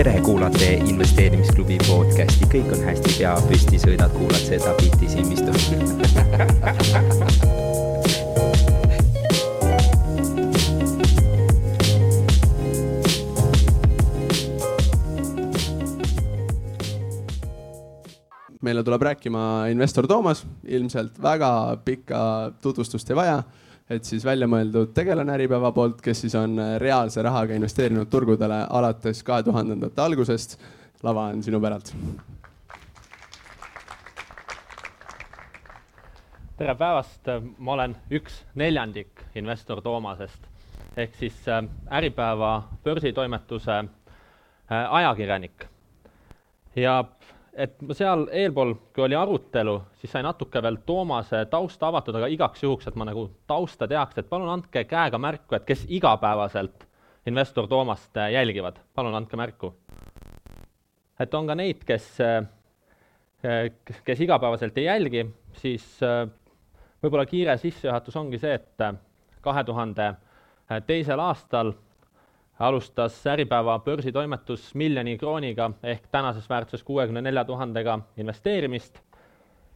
tere, kuulate investeerimisklubi podcasti, kõik on hästi, pea püsti, sõidad, kuulad seda bitti silmistu meile tuleb rääkima investor Toomas, ilmselt väga pikka tutvustust ei vaja, et siis välja mõeldud tegelane Äripäeva poolt, kes siis on reaalse rahaga investeerinud turgudele alates kahe tuhandendate algusest. lava on sinu päralt. tere päevast, ma olen üks neljandik investor Toomasest ehk siis äh, Äripäeva börsitoimetuse äh, ajakirjanik ja et ma seal eelpool, kui oli arutelu, siis sai natuke veel Toomase tausta avatud, aga igaks juhuks, et ma nagu tausta teaks, et palun andke käega märku, et kes igapäevaselt investor Toomast äh, jälgivad, palun andke märku. et on ka neid, kes, äh, kes igapäevaselt ei jälgi, siis äh, võib-olla kiire sissejuhatus ongi see, et kahe tuhande teisel aastal alustas Äripäeva börsitoimetus miljoni krooniga ehk tänases väärtuses kuuekümne nelja tuhandega investeerimist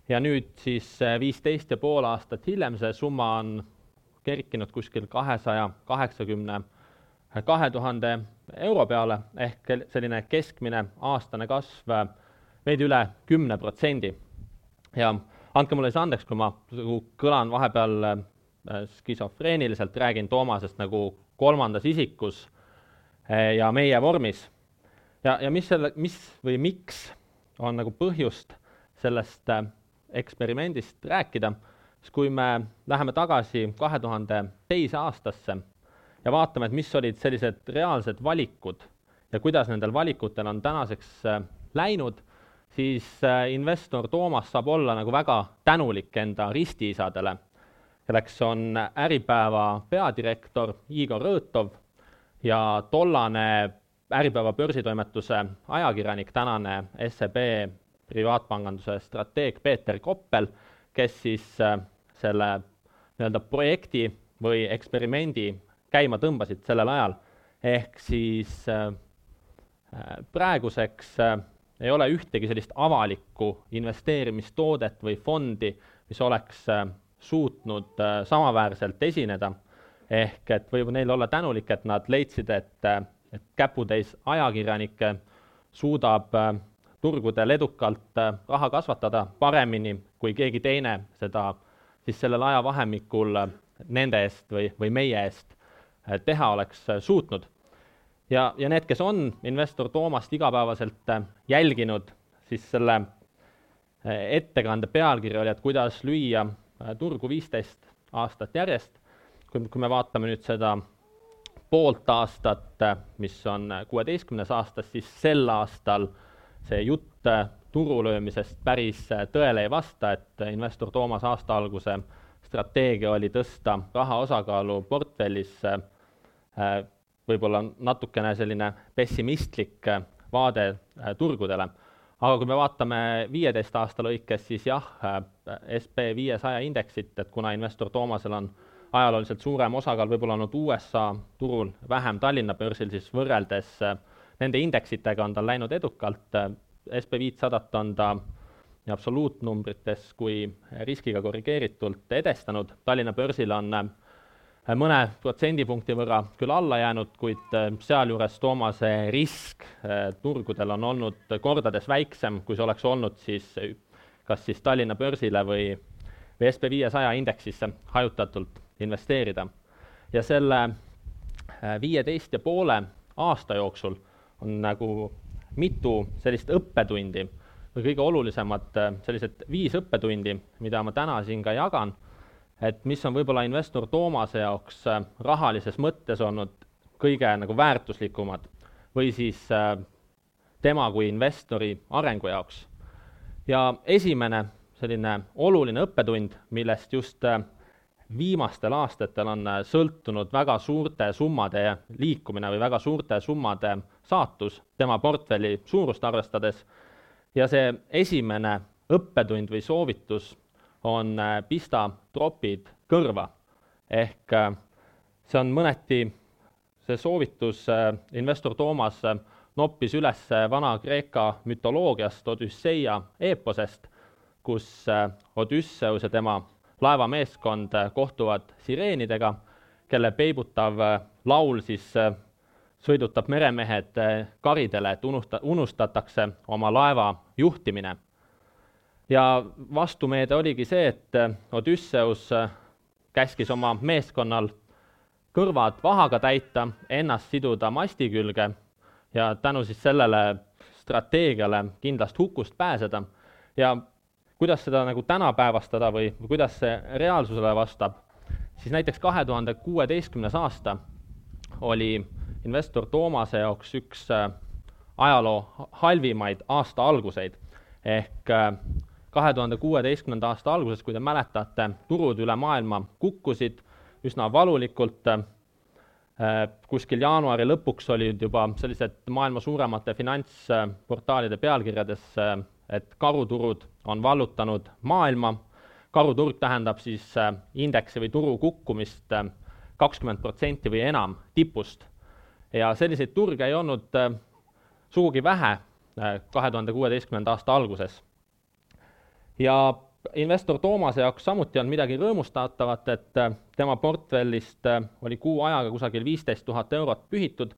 ja nüüd siis eh, viisteist ja pool aastat hiljem see summa on kerkinud kuskil kahesaja kaheksakümne kahe tuhande euro peale ehk selline keskmine aastane kasv eh, veidi üle kümne protsendi. ja andke mulle siis andeks, kui ma nagu kõlan vahepeal skisofreeniliselt, räägin Toomasest nagu kolmandas isikus ja meie vormis. ja, ja mis selle, mis või miks on nagu põhjust sellest äh, eksperimendist rääkida, siis kui me läheme tagasi kahe tuhande teise aastasse ja vaatame, et mis olid sellised reaalsed valikud ja kuidas nendel valikutel on tänaseks äh, läinud, siis investor Toomas saab olla nagu väga tänulik enda ristiisadele, kelleks on Äripäeva peadirektor Igor Rõõtov ja tollane Äripäeva börsitoimetuse ajakirjanik, tänane SEB privaatpanganduse strateeg Peeter Koppel, kes siis äh, selle nii-öelda projekti või eksperimendi käima tõmbasid sellel ajal, ehk siis äh, äh praeguseks ei ole ühtegi sellist avalikku investeerimistoodet või fondi, mis oleks suutnud samaväärselt esineda ehk et võib neile olla tänulik, et nad leidsid, et, et käputäis ajakirjanikke suudab äh, turgudel edukalt äh, raha kasvatada paremini kui keegi teine seda siis sellel ajavahemikul äh, nende eest või, või meie eest teha oleks suutnud. ja, ja need, kes on investor Toomast igapäevaselt jälginud, siis selle ettekande pealkiri oli, et kuidas lüüa turgu viisteist aastat järjest kui, kui me vaatame nüüd seda poolt aastat, mis on kuueteistkümnes aastas, siis sel aastal see jutt turu löömisest päris tõele ei vasta, et investor Toomas aasta alguse strateegia oli tõsta raha osakaalu portfellis äh, võib-olla natukene selline pessimistlik vaade äh, turgudele. aga kui me vaatame viieteist aasta lõikes, siis jah, äh, SB viiesaja indeksit, et kuna investor Toomasel on ajalooliselt suurem osakaal võib-olla olnud USA turul, vähem Tallinna börsil, siis võrreldes äh, nende indeksitega on tal läinud edukalt, äh, SB viitsadat on ta absoluutnumbrites kui riskiga korrigeeritult edestanud, Tallinna börsil on äh, mõne protsendipunkti võrra küll alla jäänud, kuid sealjuures Toomase risk turgudel on olnud kordades väiksem, kui see oleks olnud siis kas siis Tallinna börsile või, või SB viiesaja indeksisse hajutatult investeerida. ja selle äh, viieteist ja poole aasta jooksul on nagu mitu sellist õppetundi või kõige olulisemad äh, sellised viis õppetundi, mida ma täna siin ka jagan, et mis on võib-olla investor Toomase jaoks äh, rahalises mõttes olnud kõige nagu väärtuslikumad või siis tema kui investori arengu jaoks. ja esimene selline oluline õppetund, millest just viimastel aastatel on äh, sõltunud väga suurte summade liikumine või väga suurte summade saatus tema portfelli suurust arvestades. ja see esimene õppetund või soovitus on äh, pista tropid kõrva. ehk äh, see on mõneti, see soovitus investor Toomas noppis üles Vana-Kreeka mütoloogiast Odüsseia eeposest, kus Odüsseus ja tema laevameeskond kohtuvad sireenidega, kelle peibutav laul siis sõidutab meremehed karidele, et unusta-, unustatakse oma laeva juhtimine. ja vastumeede oligi see, et Odüsseus käskis oma meeskonnal kõrvad vahaga täita, ennast siduda masti külge ja tänu siis sellele strateegiale kindlast hukust pääseda ja kuidas seda nagu tänapäevastada või, või kuidas see reaalsusele vastab, siis näiteks kahe tuhande kuueteistkümnes aasta oli investor Toomase jaoks üks äh, ajaloo halvimaid aasta alguseid ehk äh, kahe tuhande kuueteistkümnenda aasta alguses, kui te mäletate, turud üle maailma kukkusid üsna valulikult. Äh, kuskil jaanuari lõpuks olid juba sellised maailma suuremate finantsportaalide pealkirjades, et karuturud on vallutanud maailma. karuturg tähendab siis indeksi või turu kukkumist kakskümmend protsenti või enam tipust ja selliseid turge ei olnud äh, sugugi vähe äh, kahe tuhande kuueteistkümnenda aasta alguses. ja investor Toomase jaoks samuti on midagi rõõmustatavat, et äh, tema portfellist oli kuu ajaga kusagil viisteist tuhat eurot pühitud,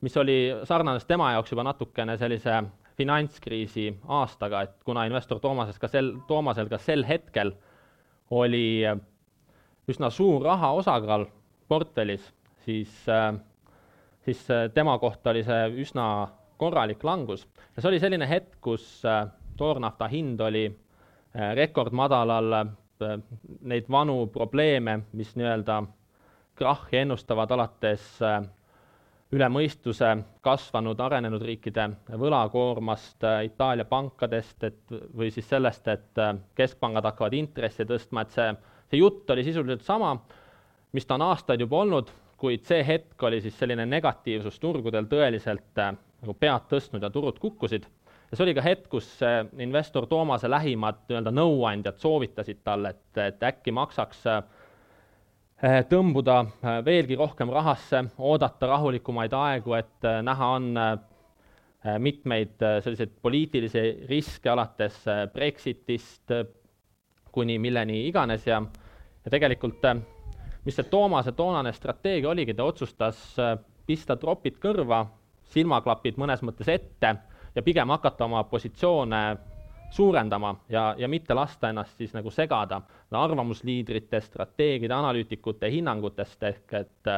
mis oli, sarnanes tema jaoks juba natukene sellise finantskriisi aastaga, et kuna investor Toomases ka sel, Toomasel ka sel hetkel oli üsna suur raha osakaal portfellis, siis äh, siis äh, tema kohta oli see üsna korralik langus. ja see oli selline hetk, kus äh, toornafta hind oli äh, rekordmadalal, neid vanu probleeme, mis nii-öelda krahhi ennustavad alates üle mõistuse kasvanud arenenud riikide võlakoormast, Itaalia pankadest, et või siis sellest, et keskpangad hakkavad intressi tõstma, et see, see jutt oli sisuliselt sama, mis ta on aastaid juba olnud, kuid see hetk oli siis selline negatiivsus turgudel tõeliselt äh, nagu pead tõstnud ja turud kukkusid. ja see oli ka hetk, kus äh, investor Toomase lähimad nii-öelda nõuandjad soovitasid talle, et, et äkki maksaks äh, tõmbuda äh, veelgi rohkem rahasse, oodata rahulikumaid aegu, et äh, näha on mitmeid selliseid poliitilisi riske alates Brexitist kuni milleni iganes ja, ja tegelikult mis see Toomase toonane strateegia oligi, ta otsustas pista tropid kõrva, silmaklapid mõnes mõttes ette ja pigem hakata oma positsioone suurendama ja, ja mitte lasta ennast siis nagu segada arvamusliidrite, strateegide, analüütikute hinnangutest, ehk et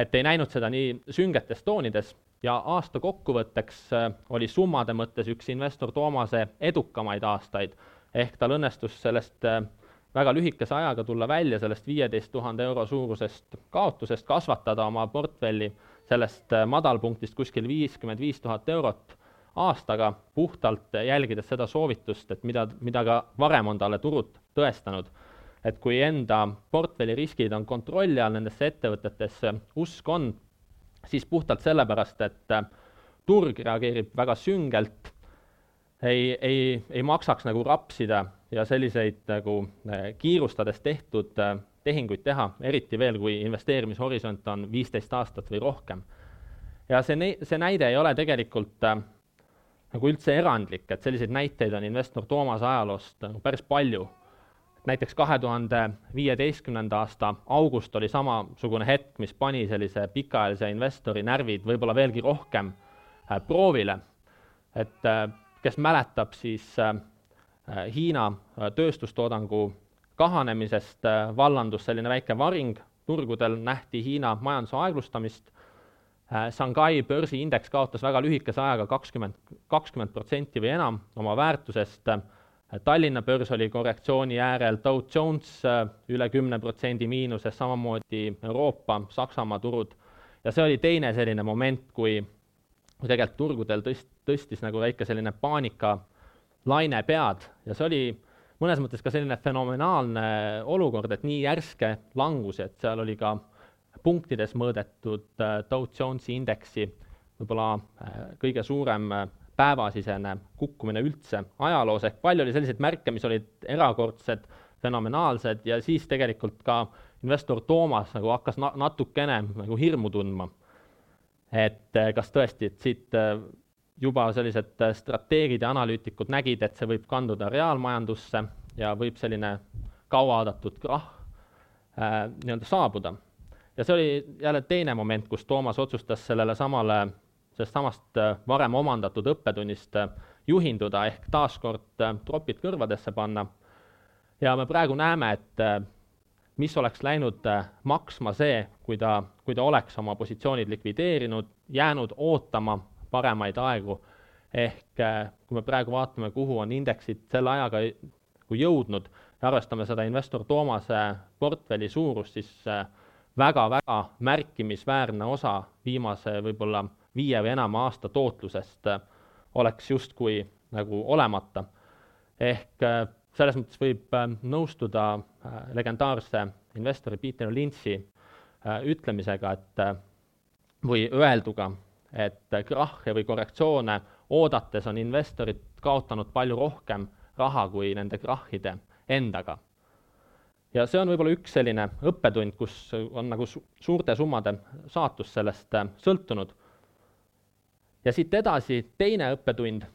et ei näinud seda nii süngetes toonides. Ja aasta kokkuvõtteks äh, oli summade mõttes üks investor Toomase edukamaid aastaid, ehk tal õnnestus sellest äh, väga lühikese ajaga tulla välja sellest viieteist tuhande euro suurusest kaotusest, kasvatada oma portfelli sellest äh, madalpunktist kuskil viiskümmend viis tuhat eurot aastaga, puhtalt jälgides seda soovitust, et mida, mida ka varem on talle turud tõestanud. et kui enda portfelli riskid on kontrolli all nendesse ettevõtetesse, usk on, siis puhtalt sellepärast, et äh, turg reageerib väga süngelt, ei, ei, ei maksaks nagu rapsida ja selliseid nagu äh, kiirustades tehtud äh, tehinguid teha, eriti veel, kui investeerimishorisont on viisteist aastat või rohkem. ja see, see näide ei ole tegelikult äh, nagu üldse erandlik, et selliseid näiteid on investor Toomase ajaloost nagu päris palju. näiteks kahe tuhande viieteistkümnenda aasta august oli samasugune hetk, mis pani sellise pikaajalise investori närvid võib-olla veelgi rohkem äh, proovile. et äh, kes mäletab, siis äh, Hiina tööstustoodangu kahanemisest vallandus selline väike varing, turgudel nähti Hiina majanduse aeglustamist, Shanghai börsiindeks kaotas väga lühikese ajaga kakskümmend, kakskümmend protsenti või enam oma väärtusest, Tallinna börs oli korrektsiooni äärel, Dow Jones üle kümne protsendi miinuses, samamoodi Euroopa, Saksamaa turud, ja see oli teine selline moment, kui kui tegelikult turgudel tõst-, tõstis nagu väike selline paanika laine pead. Ja see oli mõnes mõttes ka selline fenomenaalne olukord, et nii järske langus, et seal oli ka punktides mõõdetud äh, Dow Jonesi indeksi võib-olla äh, kõige suurem äh, päevasisene kukkumine üldse ajaloos, ehk palju oli selliseid märke, mis olid erakordsed, fenomenaalsed ja siis tegelikult ka investor Toomas nagu hakkas na-, natukene nagu hirmu tundma. et kas tõesti, et siit juba sellised strateegid ja analüütikud nägid, et see võib kanduda reaalmajandusse ja võib selline kauaoodatud krahh äh, nii-öelda saabuda. Ja see oli jälle teine moment, kus Toomas otsustas sellele samale, sellest samast äh, varem omandatud õppetunnist äh, juhinduda, ehk taaskord äh, tropid kõrvadesse panna. ja me praegu näeme, et mis oleks läinud maksma see, kui ta, kui ta oleks oma positsioonid likvideerinud, jäänud ootama paremaid aegu, ehk kui me praegu vaatame, kuhu on indeksid selle ajaga jõudnud ja arvestame seda investor Toomase portfelli suurust, siis väga-väga äh, märkimisväärne osa viimase võib-olla viie või enama aasta tootlusest äh, oleks justkui nagu olemata. ehk äh, selles mõttes võib nõustuda legendaarse investori Peter Lynch'i ütlemisega, et või öelduga, et krahhe või korrektsioone oodates on investorid kaotanud palju rohkem raha kui nende krahhide endaga. Ja see on võib-olla üks selline õppetund, kus on nagu su suurte summade saatus sellest äh, sõltunud. ja siit edasi teine õppetund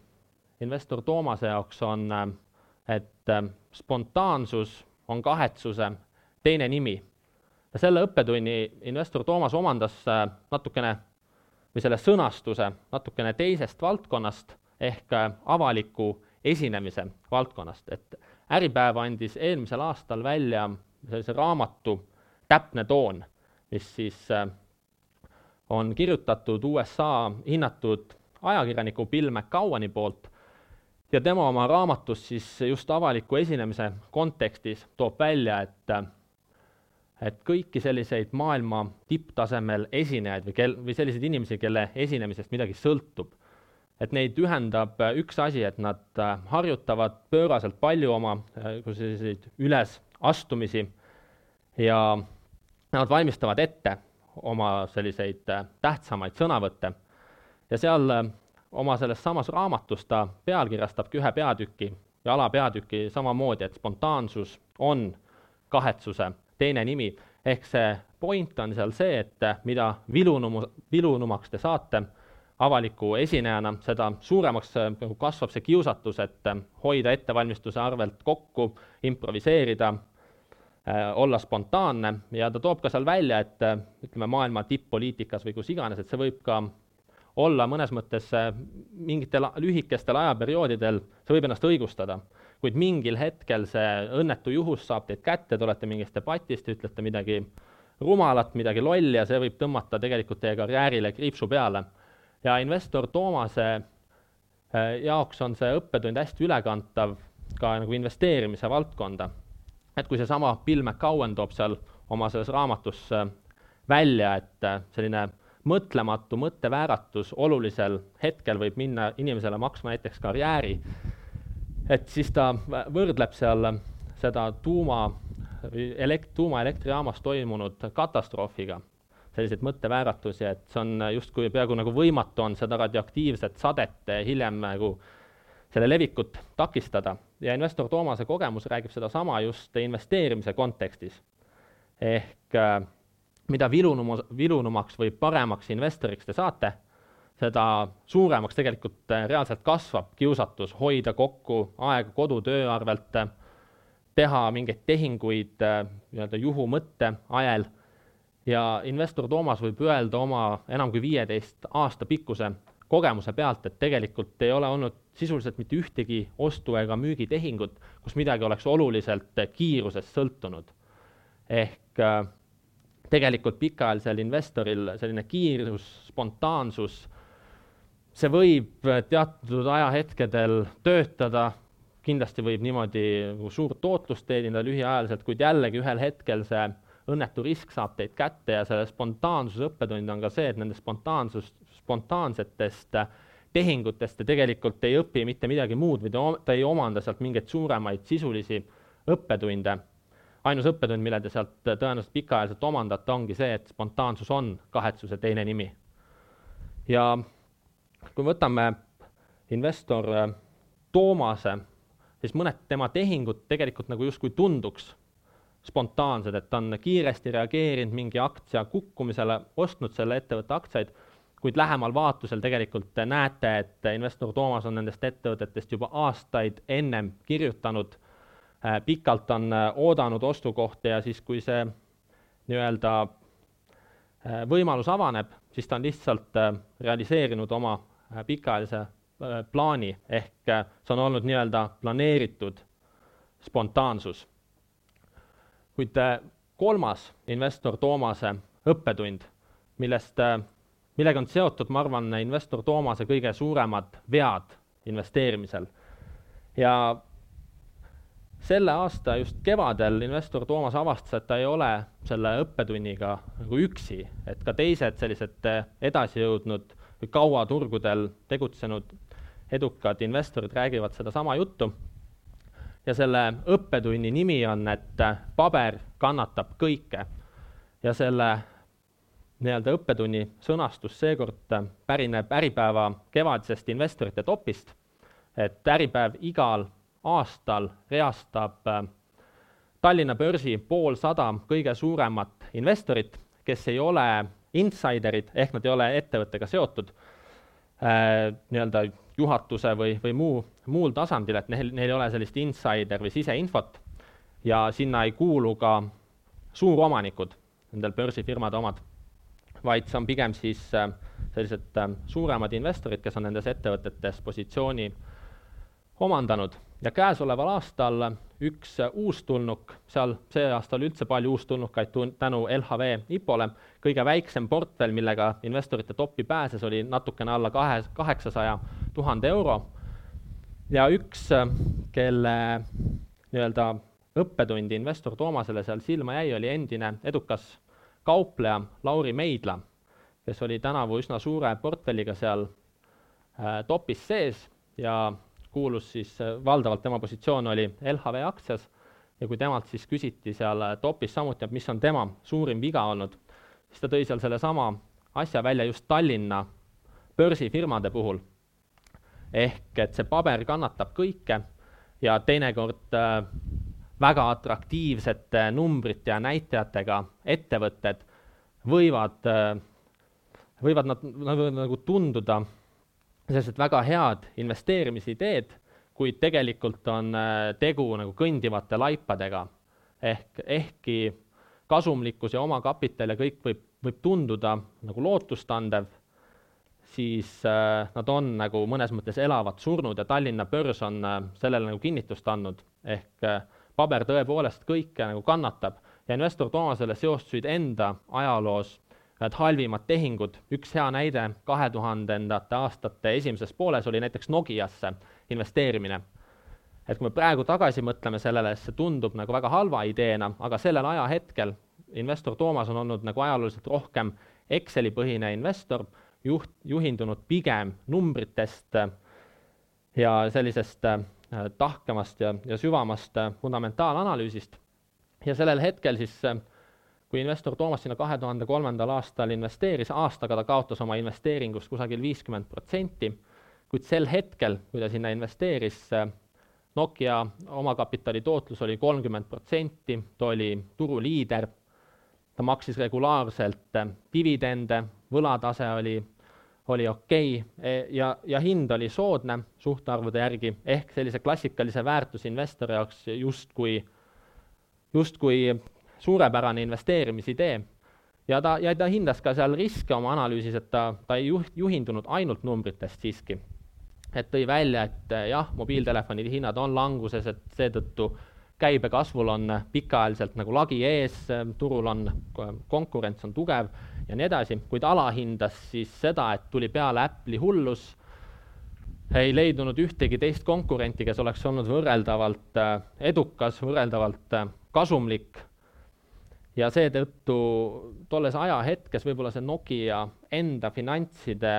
investor Toomase jaoks on, äh, et äh, spontaansus on kahetsuse teine nimi. ja selle õppetunni investor Toomas omandas natukene või selle sõnastuse natukene teisest valdkonnast ehk avaliku esinemise valdkonnast, et Äripäev andis eelmisel aastal välja sellise raamatu Täpne toon, mis siis äh, on kirjutatud USA hinnatud ajakirjaniku Bill McCowani poolt. Ja tema oma raamatus siis just avaliku esinemise kontekstis toob välja, et et kõiki selliseid maailma tipptasemel esinejaid või kel-, või selliseid inimesi, kelle esinemisest midagi sõltub et neid ühendab äh, üks asi, et nad äh, harjutavad pööraselt palju oma äh, selliseid ülesastumisi ja nad valmistavad ette oma selliseid tähtsamaid sõnavõtte. ja seal oma selles samas raamatus ta pealkirjastabki ühe peatüki ja alapeatüki samamoodi, et spontaansus on kahetsuse teine nimi, ehk see point on seal see, et mida vilunum-, vilunumaks te saate, avaliku esinejana, seda suuremaks äh, nagu kasvab see kiusatus, et äh, hoida ettevalmistuse arvelt kokku, improviseerida, äh, olla spontaanne ja ta toob ka seal välja, et ütleme, maailma tipp-poliitikas või kus iganes, et see võib ka olla mõnes mõttes mingitel lühikestel ajaperioodidel, see võib ennast õigustada, kuid mingil hetkel see õnnetu juhus saab teid kätte, te olete mingis debatis, te ütlete midagi rumalat, midagi lolli ja see võib tõmmata tegelikult teie karjäärile kriipsu peale ja investor Toomase äh, jaoks on see õppetund hästi ülekantav ka nagu investeerimise valdkonda. et kui seesama Bill McCowen toob seal oma selles raamatus äh, välja, et äh, selline mõtlematu mõttevääratus olulisel hetkel võib minna inimesele maksma näiteks karjääri, et siis ta võrdleb seal seda tuuma, elekt-, tuumaelektrijaamas toimunud katastroofiga selliseid mõttevääratusi, et see on justkui peaaegu nagu võimatu on seda radioaktiivset sadet hiljem nagu selle levikut takistada ja investor Toomase kogemus räägib sedasama just investeerimise kontekstis. ehk äh, mida vilunum-, vilunumaks või paremaks investoriks te saate, seda suuremaks tegelikult äh, reaalselt kasvab kiusatus hoida kokku aega kodutöö arvelt, teha mingeid tehinguid äh, nii-öelda juhumõtte ajel ja investor Toomas võib öelda oma enam kui viieteist aasta pikkuse kogemuse pealt, et tegelikult ei ole olnud sisuliselt mitte ühtegi ostu- ega müügitehingut, kus midagi oleks oluliselt kiirusest sõltunud. ehk äh, tegelikult pikaajalisel investoril selline kiirus, spontaansus, see võib teatud ajahetkedel töötada, kindlasti võib niimoodi suurt tootlust teenida lühiajaliselt, kuid jällegi ühel hetkel see õnnetu risk saab teid kätte ja selle spontaansuse õppetund on ka see, et nendest spontaansus, spontaansetest äh, tehingutest te tegelikult ei õpi mitte midagi muud või te ei omanda sealt mingeid suuremaid sisulisi õppetunde. ainus õppetund, mille te sealt tõenäoliselt pikaajaliselt omandate, ongi see, et spontaansus on kahetsuse teine nimi. ja kui võtame investor äh, Toomase, siis mõned tema tehingud tegelikult nagu justkui tunduks spontaansed, et ta on kiiresti reageerinud mingi aktsia kukkumisele, ostnud selle ettevõtte aktsiaid, kuid lähemal vaatlusel tegelikult te näete, et investor Toomas on nendest ettevõtetest juba aastaid ennem kirjutanud, pikalt on oodanud ostukohti ja siis, kui see nii-öelda võimalus avaneb, siis ta on lihtsalt realiseerinud oma pikaajalise plaani, ehk see on olnud nii-öelda planeeritud spontaansus. Kuid kolmas investor Toomase õppetund, millest, millega on seotud, ma arvan, investor Toomase kõige suuremad vead investeerimisel. ja selle aasta just kevadel investor Toomas avastas, et ta ei ole selle õppetunniga nagu üksi, et ka teised sellised edasi jõudnud või kaua turgudel tegutsenud edukad investorid räägivad sedasama juttu ja selle õppetunni nimi on, et paber kannatab kõike. ja selle nii-öelda õppetunni sõnastus seekord pärineb Äripäeva kevadisest investorite topist, et Äripäev igal aastal reastab äh, Tallinna börsi poolsada kõige suuremat investorit, kes ei ole insiderid, ehk nad ei ole ettevõttega seotud äh,, nii-öelda juhatuse või, või muu, muul tasandil, et neil, neil ei ole sellist insider või siseinfot ja sinna ei kuulu ka suuromanikud, nendel börsifirmade omad, vaid see on pigem siis äh, sellised äh, suuremad investorid, kes on nendes ettevõtetes positsiooni omandanud. Ja käesoleval aastal üks uustulnuk, seal see aasta oli üldse palju uustulnukaid tänu LHV IPO-le, kõige väiksem portfell, millega investorite toppi pääses, oli natukene alla kahe, kaheksasaja tuhande euro ja üks, kelle nii-öelda õppetundi investor Toomasele seal silma jäi, oli endine edukas kaupleja Lauri Meidla, kes oli tänavu üsna suure portfelliga seal äh, topis sees ja kuulus siis, äh, valdavalt tema positsioon oli LHV aktsias ja kui temalt siis küsiti seal äh, topis samuti, et mis on tema suurim viga olnud, siis ta tõi seal sellesama asja välja just Tallinna börsifirmade puhul. Ehk et see paber kannatab kõike ja teinekord äh, väga atraktiivsete numbrite ja näitajatega ettevõtted võivad äh,, võivad nad nagu, nagu tunduda sellised väga head investeerimisideed, kuid tegelikult on äh, tegu nagu kõndivate laipadega. ehk, ehkki kasumlikkus ja omakapital ja kõik võib, võib tunduda nagu lootustandev, siis äh, nad on nagu mõnes mõttes elavad surnud ja Tallinna börs on äh, sellele nagu kinnitust andnud, ehk äh, paber tõepoolest kõike nagu kannatab ja investor Toomasele seostusid enda ajaloos ühed halvimad tehingud, üks hea näide kahe tuhandendate aastate esimeses pooles oli näiteks Nokiasse investeerimine. et kui me praegu tagasi mõtleme sellele, siis see tundub nagu väga halva ideena, aga sellel ajahetkel investor Toomas on olnud nagu ajalooliselt rohkem Exceli põhine investor, juht, juhindunud pigem numbritest ja sellisest äh, tahkemast ja, ja süvamast äh, fundamentaalanalüüsist. ja sellel hetkel siis äh, kui investor Toomas sinna kahe tuhande kolmandal aastal investeeris, aastaga ta kaotas oma investeeringust kusagil viiskümmend protsenti, kuid sel hetkel, kui ta sinna investeeris, Nokia omakapitali tootlus oli kolmkümmend protsenti, ta oli turuliider, ta maksis regulaarselt dividende, võlatase oli, oli okei okay, e, ja, ja hind oli soodne suhtarvude järgi, ehk sellise klassikalise väärtusinvestori jaoks justkui, justkui suurepärane investeerimisidee ja ta, ja ta hindas ka seal riske oma analüüsis, et ta, ta ei juht, juhindunud ainult numbritest siiski. et tõi välja, et eh, jah, mobiiltelefonide hinnad on languses, et seetõttu käibekasvul on pikaajaliselt nagu lagi ees, turul on, konkurents on tugev ja nii edasi, kuid alahindas siis seda, et tuli peale Apple'i hullus, ei leidunud ühtegi teist konkurenti, kes oleks olnud võrreldavalt eh, edukas, võrreldavalt eh, kasumlik ja seetõttu tolles ajahetkes võib-olla see Nokia enda finantside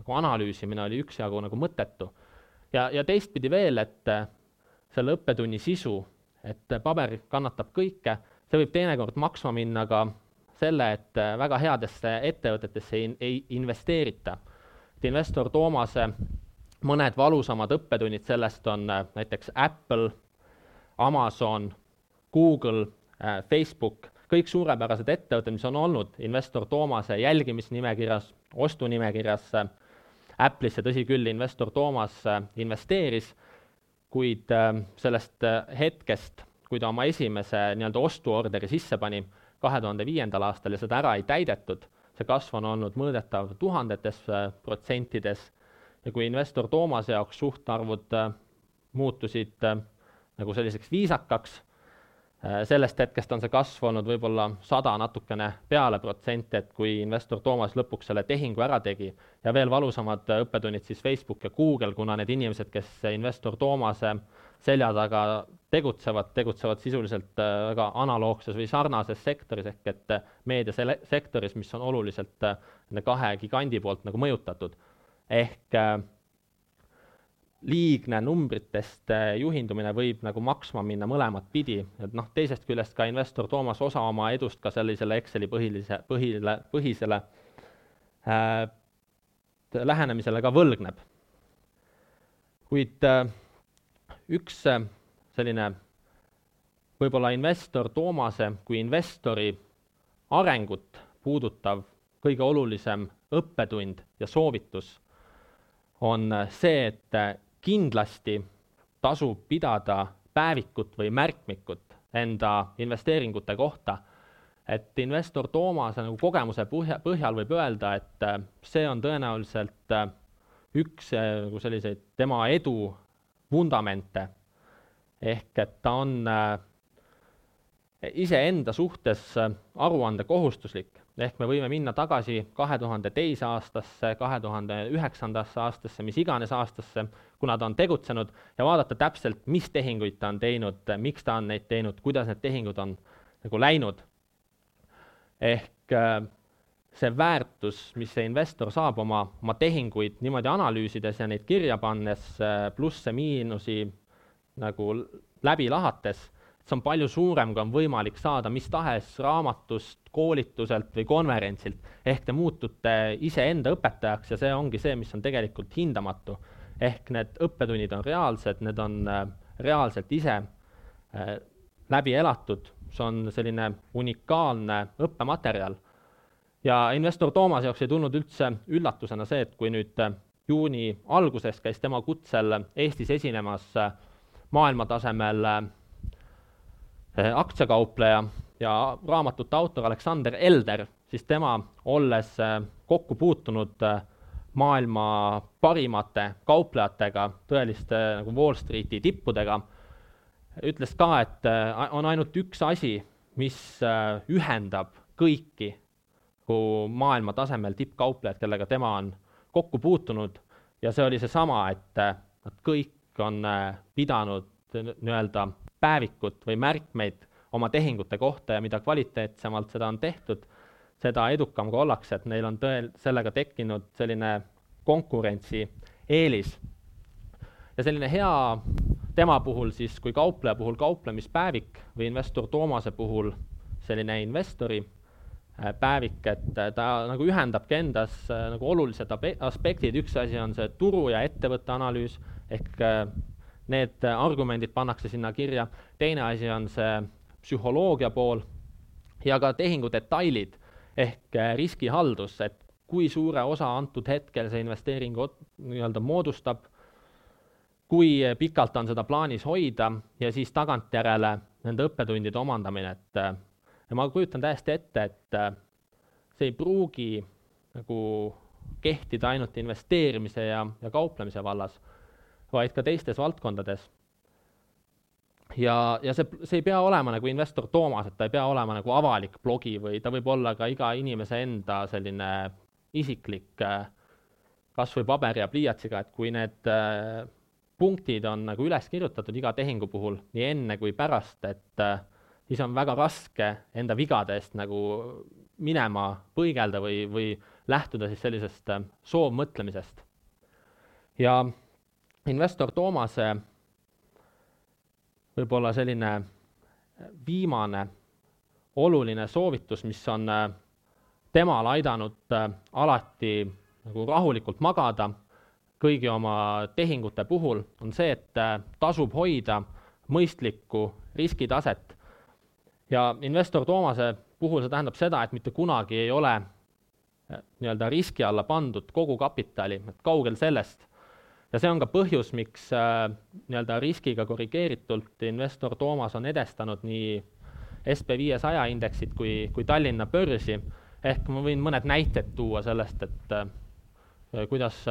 nagu analüüsimine oli üksjagu nagu mõttetu. ja, ja teistpidi veel, et äh, selle õppetunni sisu, et paber kannatab kõike, see võib teinekord maksma minna ka selle, et äh, väga headesse ettevõtetesse ei, ei investeerita. et investor Toomase mõned valusamad õppetunnid sellest on äh, näiteks Apple, Amazon, Google Äh, Facebook, kõik suurepärased ettevõtted, mis on olnud investor Toomase jälgimisnimekirjas, ostunimekirjas Apple'isse, tõsi küll, investor Toomas investeeris, kuid sellest hetkest, kui ta oma esimese nii-öelda ostuorderi sisse pani kahe tuhande viiendal aastal ja seda ära ei täidetud, see kasv on olnud mõõdetav tuhandetes protsentides. Ja kui investor Toomase jaoks suhtarvud muutusid nagu selliseks viisakaks Äh, sellest hetkest on see kasv olnud võib-olla sada natukene peale protsenti, et kui investor Toomas lõpuks selle tehingu ära tegi ja veel valusamad õppetunnid siis Facebook ja Google, kuna need inimesed, kes investor Toomase selja taga tegutsevad, tegutsevad sisuliselt äh, väga analoogses või sarnases sektoris ehk et äh, meediasektoris, mis on oluliselt nende kahe gigandi poolt nagu mõjutatud. ehk liigne numbritest äh, juhindumine võib nagu maksma minna mõlemat pidi, et noh, teisest küljest ka investor Toomas osa oma edust ka sellisele Exceli põhilise, põhile, põhisele äh, lähenemisele ka võlgneb. kuid äh, üks äh, selline võib-olla investor Toomase kui investori arengut puudutav kõige olulisem õppetund ja soovitus on see, et kindlasti tasub pidada päevikut või märkmikut enda investeeringute kohta, et investor Toomase nagu kogemuse põhja, põhjal võib öelda, et see on tõenäoliselt üks nagu selliseid tema edu vundamente. ehk et ta on iseenda suhtes aruandekohustuslik ehk me võime minna tagasi kahe tuhande teise aastasse, kahe tuhande üheksandasse aastasse, mis iganes aastasse, kuna ta on tegutsenud ja vaadata täpselt, mis tehinguid ta on teinud, miks ta on neid teinud, kuidas need tehingud on nagu läinud. ehk äh, see väärtus, mis see investor saab oma, oma tehinguid niimoodi analüüsides ja neid kirja pannes, äh, plusse-miinusi nagu läbi lahates see on palju suurem, kui on võimalik saada mis tahes raamatust, koolituselt või konverentsilt. ehk te muutute iseenda õpetajaks ja see ongi see, mis on tegelikult hindamatu. ehk need õppetunnid on reaalsed, need on äh, reaalselt ise äh, läbi elatud, see on selline unikaalne õppematerjal. Ja investor Toomase jaoks ei tulnud üldse üllatusena see, et kui nüüd äh, juuni alguses käis tema kutsel Eestis esinemas äh, maailmatasemel äh, aktsiakaupleja ja raamatute autor Aleksander Elder, siis tema, olles kokku puutunud maailma parimate kauplejatega, tõeliste nagu Wall Streeti tippudega, ütles ka, et on ainult üks asi, mis ühendab kõiki maailma tasemel tippkauplejad, kellega tema on kokku puutunud ja see oli seesama, et nad kõik on pidanud nii-öelda päevikut või märkmeid oma tehingute kohta ja mida kvaliteetsemalt seda on tehtud, seda edukam ka ollakse, et neil on tõel-, sellega tekkinud selline konkurentsieelis. ja selline hea tema puhul siis, kui kaupleja puhul kauplemispäevik või investor Toomase puhul selline investori äh, päevik, et äh, ta nagu ühendabki endas äh, nagu olulised aspektid, üks asi on see turu ja ettevõtte analüüs ehk need argumendid pannakse sinna kirja, teine asi on see psühholoogia pool ja ka tehingu detailid ehk äh, riskihaldus, et kui suure osa antud hetkel see investeering nii-öelda moodustab, kui pikalt on seda plaanis hoida ja siis tagantjärele nende õppetundide omandamine, et äh, ja ma kujutan täiesti ette, et äh, see ei pruugi nagu kehtida ainult investeerimise ja, ja kauplemise vallas vaid ka teistes valdkondades. ja, ja see, see ei pea olema nagu investor Toomas, et ta ei pea olema nagu avalik blogi või ta võib olla ka iga inimese enda selline isiklik äh, kas või paberi ja pliiatsiga, et kui need äh, punktid on nagu üles kirjutatud iga tehingu puhul, nii enne kui pärast, et äh, siis on väga raske enda vigade eest nagu minema põigelda või, või lähtuda siis sellisest soovmõtlemisest. ja investor Toomase võib-olla selline viimane oluline soovitus, mis on äh, temal aidanud äh, alati nagu rahulikult magada kõigi oma tehingute puhul, on see, et äh, tasub hoida mõistlikku riskitaset. Ja investor Toomase puhul see tähendab seda, et mitte kunagi ei ole nii-öelda riski alla pandud kogu kapitali, et kaugel sellest. ja see on ka põhjus, miks äh, nii-öelda riskiga korrigeeritult investor Toomas on edestanud nii SB viiesaja indeksit kui, kui Tallinna börsi, ehk ma võin mõned näited tuua sellest, et äh, kuidas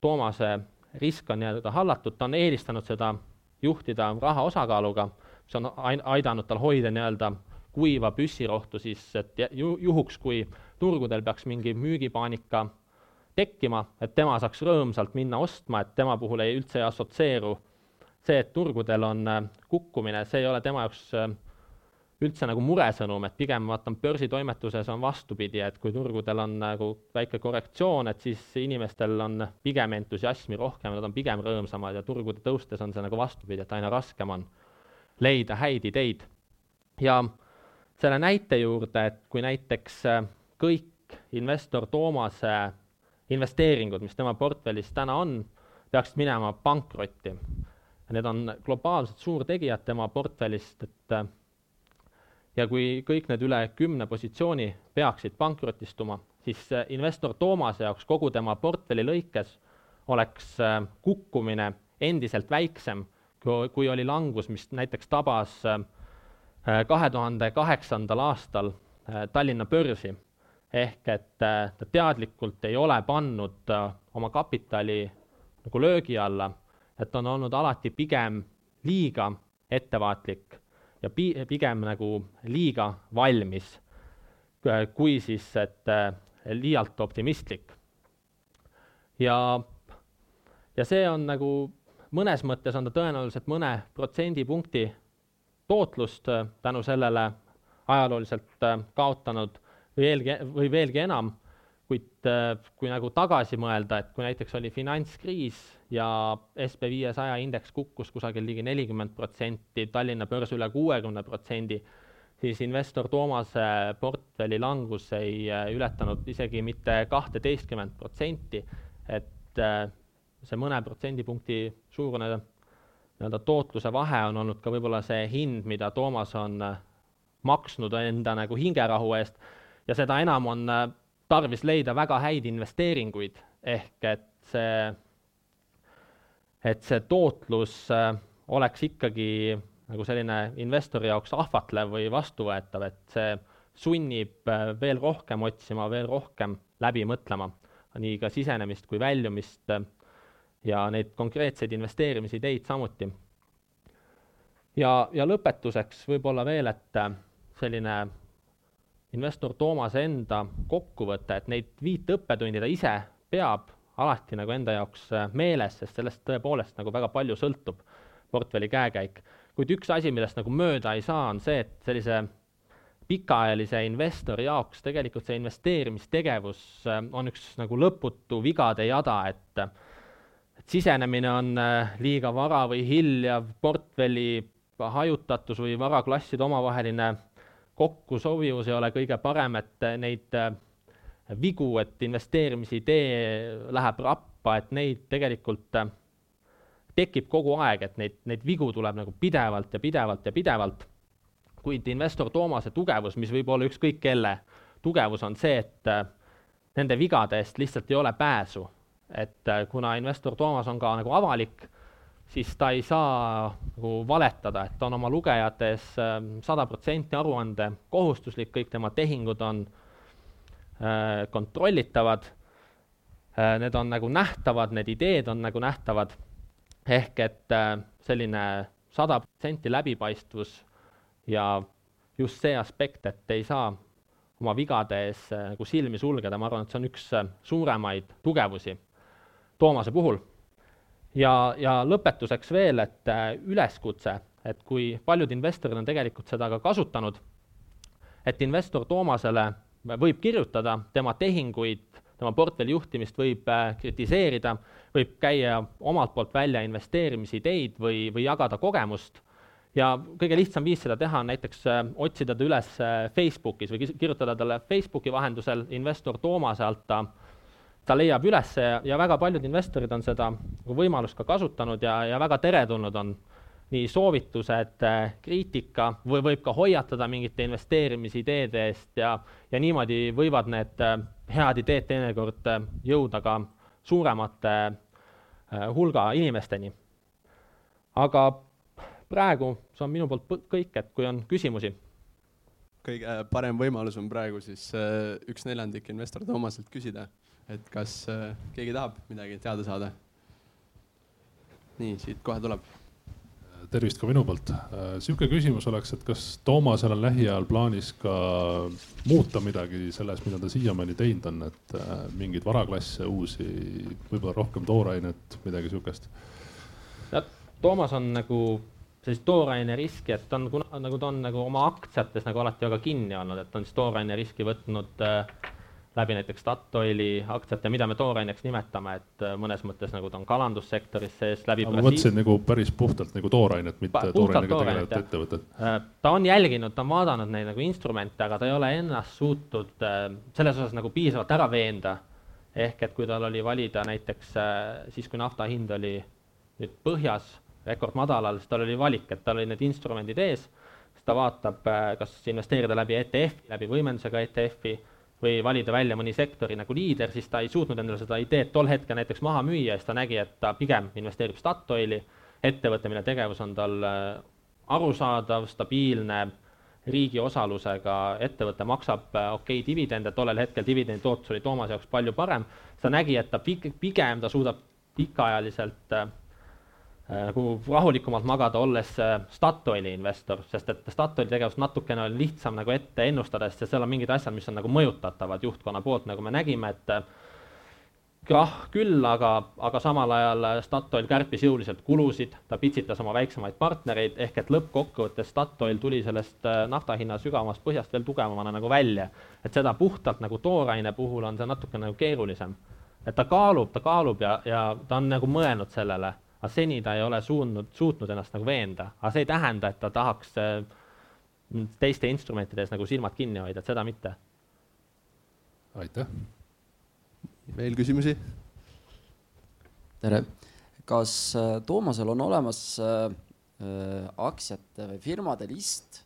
Toomase risk on nii-öelda hallatud, ta on eelistanud seda juhtida raha osakaaluga, mis on aidanud tal hoida nii-öelda kuiva püssirohtu siis, et ju, juhuks, kui turgudel peaks mingi müügipaanika tekkima, et tema saaks rõõmsalt minna ostma, et tema puhul ei üldse ei assotsieeru see, et turgudel on äh, kukkumine, see ei ole tema jaoks äh, üldse nagu muresõnum, et pigem vaatan börsitoimetuses on vastupidi, et kui turgudel on nagu väike korrektsioon, et siis inimestel on pigem entusiasmi rohkem, nad on pigem rõõmsamad ja turgude tõustes on see nagu vastupidi, et aina raskem on leida häid ideid. ja selle näite juurde, et kui näiteks äh, kõik investor Toomase investeeringud, mis tema portfellis täna on, peaksid minema pankrotti. Need on globaalselt suurtegijad tema portfellist, et äh, ja kui kõik need üle kümne positsiooni peaksid pankrotistuma, siis investor Toomase jaoks kogu tema portfelli lõikes oleks äh, kukkumine endiselt väiksem, kui oli langus, mis näiteks tabas äh, kahe tuhande kaheksandal aastal äh, Tallinna börsi. ehk et ta teadlikult ei ole pannud oma kapitali nagu löögi alla, et on olnud alati pigem liiga ettevaatlik ja pi-, pigem nagu liiga valmis, kui siis, et äh, liialt optimistlik. ja, ja see on nagu, mõnes mõttes on ta tõenäoliselt mõne protsendipunkti tootlust äh, tänu sellele ajalooliselt äh, kaotanud veelgi, või veelgi enam. Kuid äh, kui nagu tagasi mõelda, et kui näiteks oli finantskriis ja SB viiesaja indeks kukkus kusagil ligi nelikümmend protsenti, Tallinna börs üle kuuekümne protsendi, siis investor Toomase portfelli langus ei ületanud isegi mitte kahteteistkümmet protsenti, et see mõne protsendipunkti suurune nii-öelda tootluse vahe on olnud ka võib-olla see hind, mida Toomas on maksnud enda nagu hingerahu eest. Ja seda enam on tarvis leida väga häid investeeringuid, ehk et see, et see tootlus äh, oleks ikkagi nagu selline investori jaoks ahvatlev või vastuvõetav, et see sunnib äh, veel rohkem otsima, veel rohkem läbi mõtlema, nii ka sisenemist kui väljumist äh, ja neid konkreetseid investeerimisideid samuti. ja, ja lõpetuseks võib-olla veel, et selline investor Toomase enda kokkuvõte, et neid viit õppetundi ta ise peab alati nagu enda jaoks äh, meeles, sest sellest tõepoolest nagu väga palju sõltub portfelli käekäik. kuid üks asi, millest nagu mööda ei saa, on see, et sellise pikaajalise investori jaoks tegelikult see investeerimistegevus äh, on üks nagu lõputu vigade jada, et sisenemine on äh, liiga vara või hilja, portfelli hajutatus või varaklasside omavaheline kokkusobivus ei ole kõige parem, et neid äh, vigu, et investeerimisidee läheb rappa, et neid tegelikult äh, tekib kogu aeg, et neid, neid vigu tuleb nagu pidevalt ja pidevalt ja pidevalt. kuid investor Toomase tugevus, mis võib olla ükskõik kelle tugevus, on see, et äh, nende vigade eest lihtsalt ei ole pääsu. Et kuna investor Toomas on ka nagu avalik siis ta ei saa nagu valetada, et ta on oma lugejate ees ähm, sada protsenti aruande kohustuslik, kõik tema tehingud on äh, kontrollitavad. Äh,, need on nagu nähtavad, need ideed on nagu nähtavad, ehk et äh, selline sada protsenti läbipaistvus ja just see aspekt, et ei saa oma vigade ees äh, nagu silmi sulgeda, ma arvan, et see on üks äh, suuremaid tugevusi Toomase puhul. Ja, ja lõpetuseks veel, et äh, üleskutse, et kui paljud investorid on tegelikult seda ka kasutanud, et investor Toomasele võib kirjutada tema tehinguid, tema portfelli juhtimist võib äh, kritiseerida, võib käia omalt poolt välja investeerimisideid või, või jagada kogemust. Ja kõige lihtsam viis seda teha on näiteks äh, otsida ta üles Facebookis või kirjutada talle Facebooki vahendusel investor Toomase alt ta ta leiab üles ja, väga paljud investorid on seda võimalust ka kasutanud ja, ja väga teretulnud on. Nii soovitused, kriitika või võib ka hoiatada mingite investeerimisideede eest ja, ja niimoodi võivad need head ideed teinekord jõuda ka suuremate hulga inimesteni. aga praegu see on minu poolt kõik, et kui on küsimusi. Kõige parem võimalus on praegu siis äh, üks neljandik investor Toomaselt küsida, et kas äh, keegi tahab midagi teada saada. nii, siit kohe tuleb. tervist ka minu poolt. Äh, sihuke küsimus oleks, et kas Toomasel on lähiajal plaanis ka muuta midagi selles, mida ta siiamaani teinud on, et mingeid varaklasse, uusi, võib-olla rohkem toorainet, midagi sihukest? Toomas on nagu sellist tooraine riski, et ta on, kuna nagu ta on nagu oma aktsiates nagu alati väga kinni olnud, et ta on siis tooraine riski võtnud äh, läbi näiteks Statoili aktsiate, mida me tooraineks nimetame, et äh, mõnes mõttes nagu ta on kalandussektoris sees läbi. ma mõtlesin nagu päris puhtalt nagu toorainet, mitte toorainega tegelevat ettevõtet. Äh, ta on jälginud, ta on vaadanud neid nagu instrumente, aga ta ei ole ennast suutnud äh, selles osas nagu piisavalt ära veenda. ehk et kui tal oli valida näiteks siis, kui nafta hind oli nüüd põhjas rekordmadalal, siis tal oli valik, et tal olid need instrumendid ees, siis ta vaatab, kas investeerida läbi ETF-i, läbi võimendusega ETF-i või valida välja mõni sektori nagu liider, siis ta ei suutnud endale seda ideed tol hetkel näiteks maha müüa, siis ta nägi, et ta pigem investeerib Statoili, ettevõte, mille tegevus on tal äh, arusaadav, stabiilne, riigi osalusega ettevõte maksab äh, okei okay, dividende, tollel hetkel dividendi tootlus oli Toomase jaoks palju parem, ta nägi, et ta pigem ta suudab pikaajaliselt Äh, nagu rahulikumalt magada, olles äh, Statoili investor, sest et Statoili tegevust natukene on lihtsam nagu ette ennustada, sest seal on mingid asjad, mis on nagu mõjutatavad juhtkonna poolt, nagu me nägime, et äh, küll, aga, aga samal ajal Statoil kärpis jõuliselt kulusid, ta pitsitas oma väiksemaid partnereid, ehk et lõppkokkuvõttes Statoil tuli sellest nafta hinna sügavamast põhjast veel tugevamana nagu välja. et seda puhtalt nagu tooraine puhul on see natuke nagu keerulisem. et ta kaalub, ta kaalub ja, ja ta on nagu mõelnud sellele aga seni ta ei ole suutnud, suutnud ennast nagu veenda, aga see ei tähenda, et ta tahaks äh, teiste instrumentide ees nagu silmad kinni hoida, et seda mitte. aitäh. veel küsimusi? tere, kas äh, Toomasel on olemas äh, aktsiate või firmade list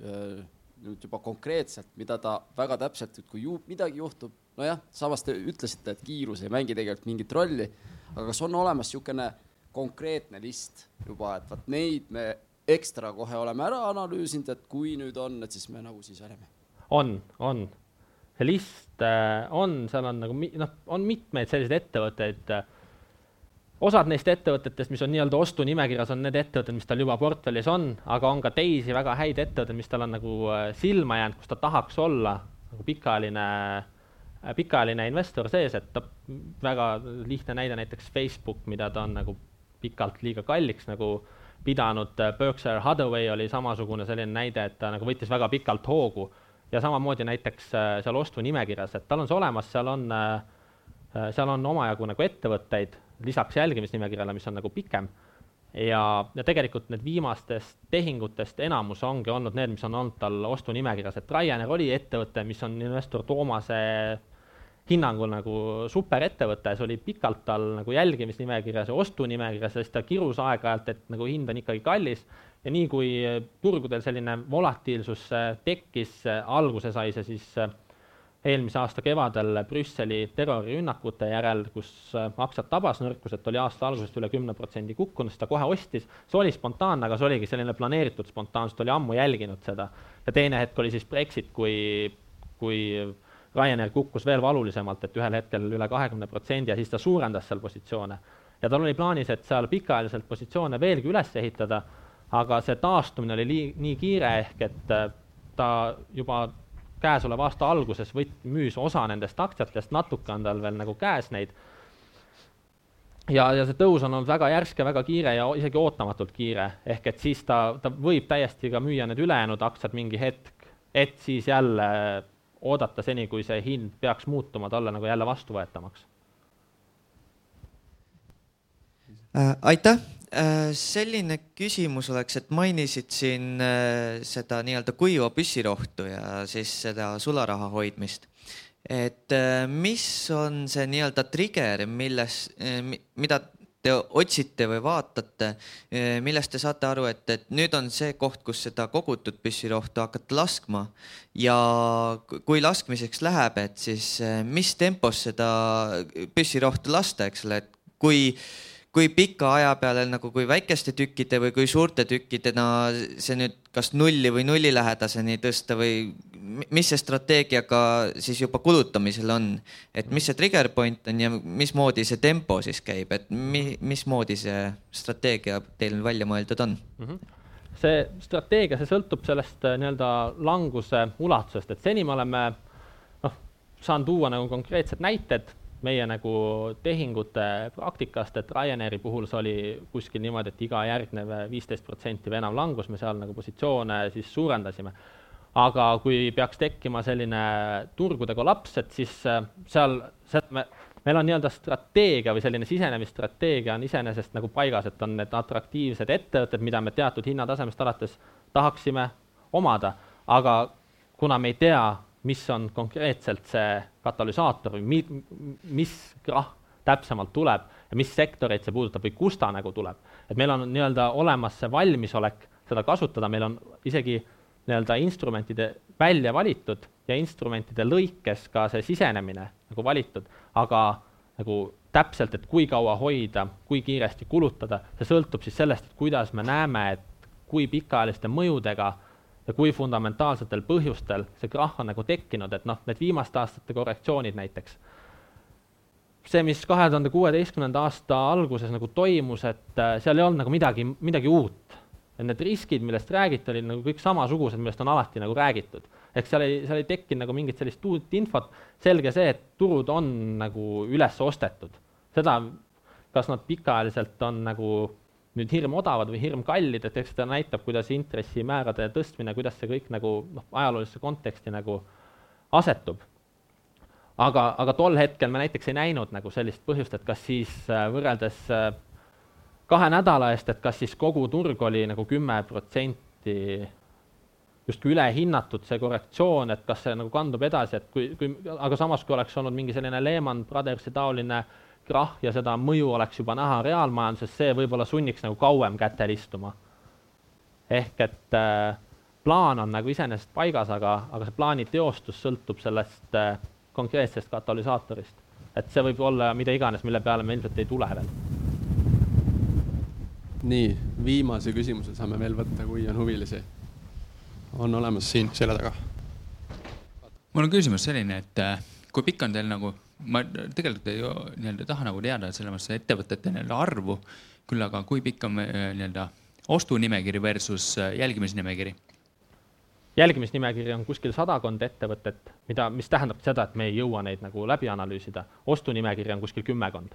nüüd juba konkreetselt, mida ta väga täpselt, et kui ju midagi juhtub, nojah, samas te ütlesite, et kiirus ei mängi tegelikult mingit rolli, aga kas on olemas niisugune konkreetne list juba, et vot neid me ekstra kohe oleme ära analüüsinud, et kui nüüd on, et siis me nagu siis oleme. on, on. see list äh, on, seal on nagu noh, on mitmeid selliseid ettevõtteid äh,. osad neist ettevõtetest, mis on nii-öelda ostunimekirjas, on need ettevõtted, mis tal juba portfellis on, aga on ka teisi väga häid ettevõtteid, mis tal on nagu äh, silma jäänud, kus ta tahaks olla nagu pikaajaline pikaajaline investor sees, et ta väga lihtne näide näiteks Facebook, mida ta on nagu pikalt liiga kalliks nagu pidanud, Berkshire Hathaway oli samasugune selline näide, et ta nagu võttis väga pikalt hoogu. Ja samamoodi näiteks äh, seal ostunimekirjas, et tal on see olemas, seal on, äh, äh, seal on omajagu nagu ettevõtteid, lisaks jälgimisnimekirjale, mis on nagu pikem, ja, ja tegelikult need viimastest tehingutest enamus ongi olnud need, mis on olnud tal ostunimekirjas, et Ryanair oli ettevõte, mis on investor Toomase hinnangul nagu superettevõte, see oli pikalt tal nagu jälgimisnimekirjas ja ostunimekirjas, siis ta kirus aeg-ajalt, et nagu hind on ikkagi kallis ja nii kui turgudel selline volatiilsus äh, tekkis, äh, alguse sai see siis äh, eelmise aasta kevadel Brüsseli terrorirünnakute järel, kus aktsiat tabas nõrkus, et oli aasta algusest üle kümne protsendi kukkunud, siis ta kohe ostis, see oli spontaanne, aga see oligi selline planeeritud spontaansus, ta oli ammu jälginud seda. ja teine hetk oli siis Brexit, kui, kui Ryanair kukkus veel valulisemalt, et ühel hetkel üle kahekümne protsendi ja siis ta suurendas seal positsioone. ja tal oli plaanis, et seal pikaajaliselt positsioone veelgi üles ehitada, aga see taastumine oli lii-, nii kiire, ehk et äh, ta juba käesoleva aasta alguses võt-, müüs osa nendest aktsiatest, natuke on tal veel nagu käes neid, ja, ja see tõus on olnud väga järsk ja väga kiire ja isegi ootamatult kiire, ehk et siis ta, ta võib täiesti ka müüa need ülejäänud aktsiad mingi hetk, et siis jälle oodata seni, kui see hind peaks muutuma talle nagu jälle vastuvõetavamaks äh,? aitäh äh,, selline küsimus oleks, et mainisid siin äh, seda nii-öelda kuiva püssirohtu ja siis seda sularaha hoidmist. et äh, mis on see nii-öelda trigger, milles äh,, mida te otsite või vaatate, millest te saate aru, et, et nüüd on see koht, kus seda kogutud püssirohtu hakata laskma. Ja kui laskmiseks läheb, et siis mis tempos seda püssirohtu lasta, eks ole, et kui kui pika aja peale nagu, kui väikeste tükkide või kui suurte tükkidena see nüüd kas nulli või nullilähedaseni tõsta või mis see strateegiaga siis juba kulutamisel on, et mis see trigger point on ja mismoodi see tempo siis käib, et mi, mismoodi see strateegia teil välja mõeldud on? Mm? -hmm see strateegia, see sõltub sellest äh, nii-öelda languse ulatusest, et seni me oleme noh, saan tuua nagu konkreetsed näited meie nagu tehingute praktikast, et Ryanairi puhul see oli kuskil niimoodi, et iga järgnev viisteist protsenti või enam langus, me seal nagu positsioone siis suurendasime. aga kui peaks tekkima selline turgude kollaps, et siis äh, seal, seal me, meil on nii-öelda strateegia või selline sisenemisstrateegia on iseenesest nagu paigas, et on need atraktiivsed ettevõtted, mida me teatud hinnatasemest alates tahaksime omada, aga kuna me ei tea, mis on konkreetselt see katalüsaator või mi-, mis krahh täpsemalt tuleb ja mis sektoreid see puudutab või kust ta nagu tuleb. et meil on nii-öelda olemas see valmisolek seda kasutada, meil on isegi nii-öelda instrumentide välja valitud ja instrumentide lõikes ka see sisenemine nagu valitud, aga nagu täpselt, et kui kaua hoida, kui kiiresti kulutada, see sõltub siis sellest, et kuidas me näeme, et kui pikaajaliste mõjudega ja kui fundamentaalsetel põhjustel see krahh on nagu tekkinud, et noh, need viimaste aastate korrektsioonid näiteks, see, mis kahe tuhande kuueteistkümnenda aasta alguses nagu toimus, et äh, seal ei olnud nagu midagi, midagi uut. et need riskid, millest räägiti, olid nagu kõik samasugused, millest on alati nagu räägitud. ehk seal ei, seal ei tekkinud nagu mingit sellist uut infot, selge see, et turud on nagu üles ostetud. seda, kas nad pikaajaliselt on nagu nüüd hirmodavad või hirmkallid, et eks seda näitab, kuidas intressimäärade tõstmine, kuidas see kõik nagu noh, ajaloolisse konteksti nagu asetub. aga, aga tol hetkel me näiteks ei näinud nagu sellist põhjust, et kas siis äh, võrreldes äh, kahe nädala eest, et kas siis kogu turg oli nagu kümme protsenti justkui ülehinnatud, see korrektsioon, et kas see nagu kandub edasi, et kui, kui, aga samas, kui oleks olnud mingi selline Lehman Brothersi taoline äh, krahh ja seda mõju oleks juba näha reaalmajanduses, see võib-olla sunniks nagu kauem kätel istuma. ehk et äh, plaan on nagu iseenesest paigas, aga, aga see plaani teostus sõltub sellest äh, konkreetsest katalüsaatorist. et see võib olla mida iganes, mille peale me ilmselt ei tule veel. nii, viimase küsimuse saame veel võtta, kui on huvilisi. on olemas siin selja taga. mul on küsimus selline, et äh, kui pikk on teil nagu ma tegelikult ei nii-öelda taha nagu teada selles mõttes ettevõtete nii-öelda arvu, küll aga kui pikk on äh, nii-öelda ostunimekiri versus äh, jälgimisnimekiri? jälgimisnimekiri on kuskil sadakond ettevõtet, mida, mis tähendab seda, et me ei jõua neid nagu läbi analüüsida. ostunimekiri on kuskil kümmekond.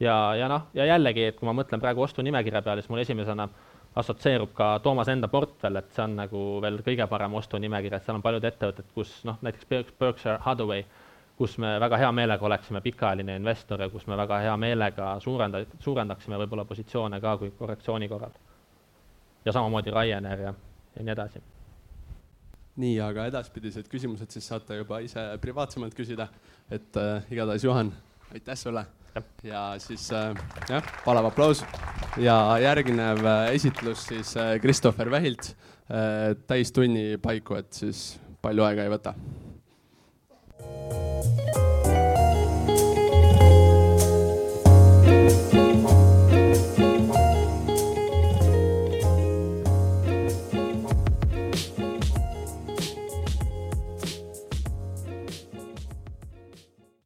ja, ja noh, ja jällegi, et kui ma mõtlen praegu ostunimekirja peale, siis mul esimesena assotsieerub ka Toomas enda portfell, et see on nagu veel kõige parem ostunimekiri, et seal on paljud ettevõtted, kus noh, näiteks Berkshire Hathaway kus me väga hea meelega oleksime pikaajaline investor ja kus me väga hea meelega suurenda-, suurendaksime võib-olla positsioone ka kui korrektsiooni korral. ja samamoodi Ryanair ja, ja nii edasi. nii, aga edaspidised küsimused siis saate juba ise privaatsemalt küsida, et äh, igatahes Juhan, aitäh sulle! Ja, siis äh, jah, palav aplaus. Ja järgnev äh, esitlus siis äh, Christopher Vähilt äh, täistunni paiku, et siis palju aega ei võta Música